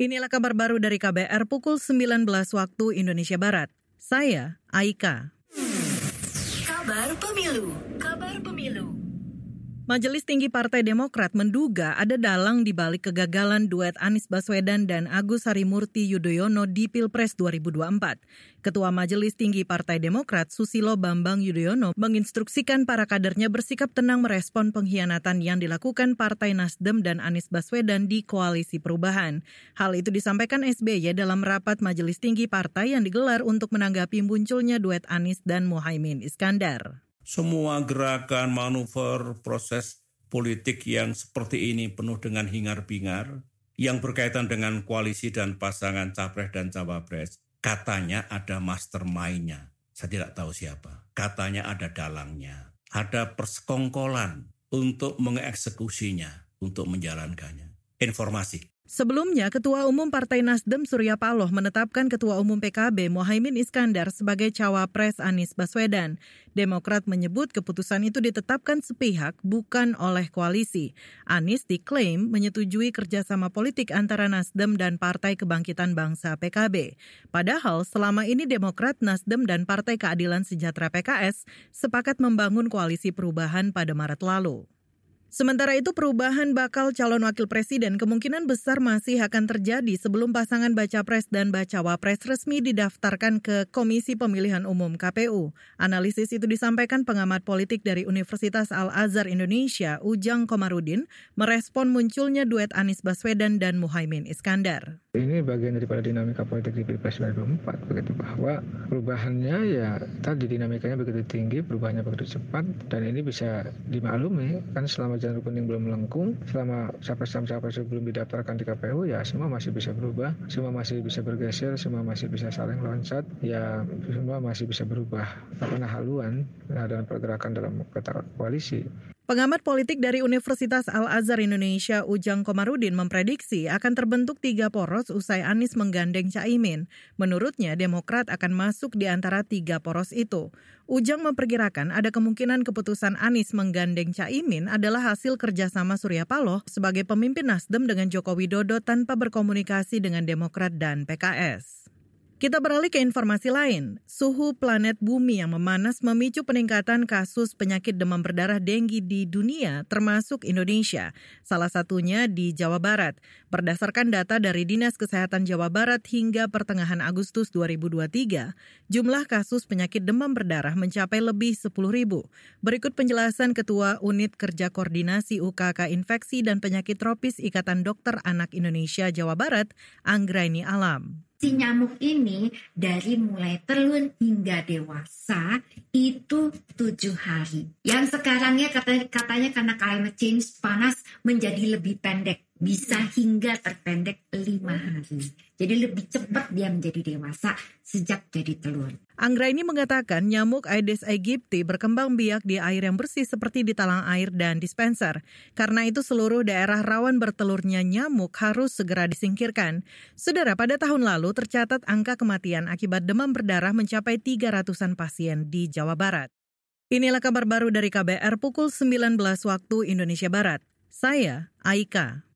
Inilah kabar baru dari KBR pukul 19 waktu Indonesia Barat. Saya Aika. Kabar Pemilu. Kabar Pemilu. Majelis Tinggi Partai Demokrat menduga ada dalang di balik kegagalan duet Anies Baswedan dan Agus Harimurti Yudhoyono di Pilpres 2024. Ketua Majelis Tinggi Partai Demokrat Susilo Bambang Yudhoyono menginstruksikan para kadernya bersikap tenang merespon pengkhianatan yang dilakukan Partai Nasdem dan Anies Baswedan di Koalisi Perubahan. Hal itu disampaikan SBY dalam rapat Majelis Tinggi Partai yang digelar untuk menanggapi munculnya duet Anies dan Muhaimin Iskandar semua gerakan, manuver, proses politik yang seperti ini penuh dengan hingar-bingar, yang berkaitan dengan koalisi dan pasangan capres dan cawapres, katanya ada mastermind-nya. Saya tidak tahu siapa. Katanya ada dalangnya. Ada persekongkolan untuk mengeksekusinya, untuk menjalankannya. Informasi. Sebelumnya, Ketua Umum Partai Nasdem Surya Paloh menetapkan Ketua Umum PKB Mohaimin Iskandar sebagai cawapres Anies Baswedan. Demokrat menyebut keputusan itu ditetapkan sepihak bukan oleh koalisi. Anies diklaim menyetujui kerjasama politik antara Nasdem dan Partai Kebangkitan Bangsa PKB. Padahal selama ini Demokrat, Nasdem, dan Partai Keadilan Sejahtera PKS sepakat membangun koalisi perubahan pada Maret lalu. Sementara itu perubahan bakal calon wakil presiden kemungkinan besar masih akan terjadi sebelum pasangan baca pres dan bacawa pres resmi didaftarkan ke Komisi Pemilihan Umum KPU. Analisis itu disampaikan pengamat politik dari Universitas Al-Azhar Indonesia, Ujang Komarudin, merespon munculnya duet Anies Baswedan dan Muhaimin Iskandar. Ini bagian daripada dinamika politik di Pilpres 2024 begitu bahwa perubahannya ya tadi dinamikanya begitu tinggi, perubahannya begitu cepat dan ini bisa dimaklumi kan selama jalur kuning belum melengkung, selama capres-capres belum didaftarkan di KPU, ya semua masih bisa berubah, semua masih bisa bergeser, semua masih bisa saling loncat, ya semua masih bisa berubah. Karena haluan nah, dalam pergerakan dalam peta koalisi. Pengamat politik dari Universitas Al-Azhar Indonesia Ujang Komarudin memprediksi akan terbentuk tiga poros usai Anies menggandeng Caimin. Menurutnya Demokrat akan masuk di antara tiga poros itu. Ujang memperkirakan ada kemungkinan keputusan Anies menggandeng Caimin adalah hasil kerjasama Surya Paloh sebagai pemimpin Nasdem dengan Joko Widodo tanpa berkomunikasi dengan Demokrat dan PKS. Kita beralih ke informasi lain. Suhu planet bumi yang memanas memicu peningkatan kasus penyakit demam berdarah denggi di dunia, termasuk Indonesia. Salah satunya di Jawa Barat. Berdasarkan data dari Dinas Kesehatan Jawa Barat hingga pertengahan Agustus 2023, jumlah kasus penyakit demam berdarah mencapai lebih 10 ribu. Berikut penjelasan Ketua Unit Kerja Koordinasi UKK Infeksi dan Penyakit Tropis Ikatan Dokter Anak Indonesia Jawa Barat, Anggraini Alam si nyamuk ini dari mulai telur hingga dewasa itu tujuh hari. Yang sekarangnya katanya, katanya karena climate change panas menjadi lebih pendek bisa hingga terpendek lima hari. Jadi lebih cepat dia menjadi dewasa sejak jadi telur. Anggra ini mengatakan nyamuk Aedes aegypti berkembang biak di air yang bersih seperti di talang air dan dispenser. Karena itu seluruh daerah rawan bertelurnya nyamuk harus segera disingkirkan. Saudara, pada tahun lalu tercatat angka kematian akibat demam berdarah mencapai 300-an pasien di Jawa Barat. Inilah kabar baru dari KBR pukul 19 waktu Indonesia Barat. Saya Aika.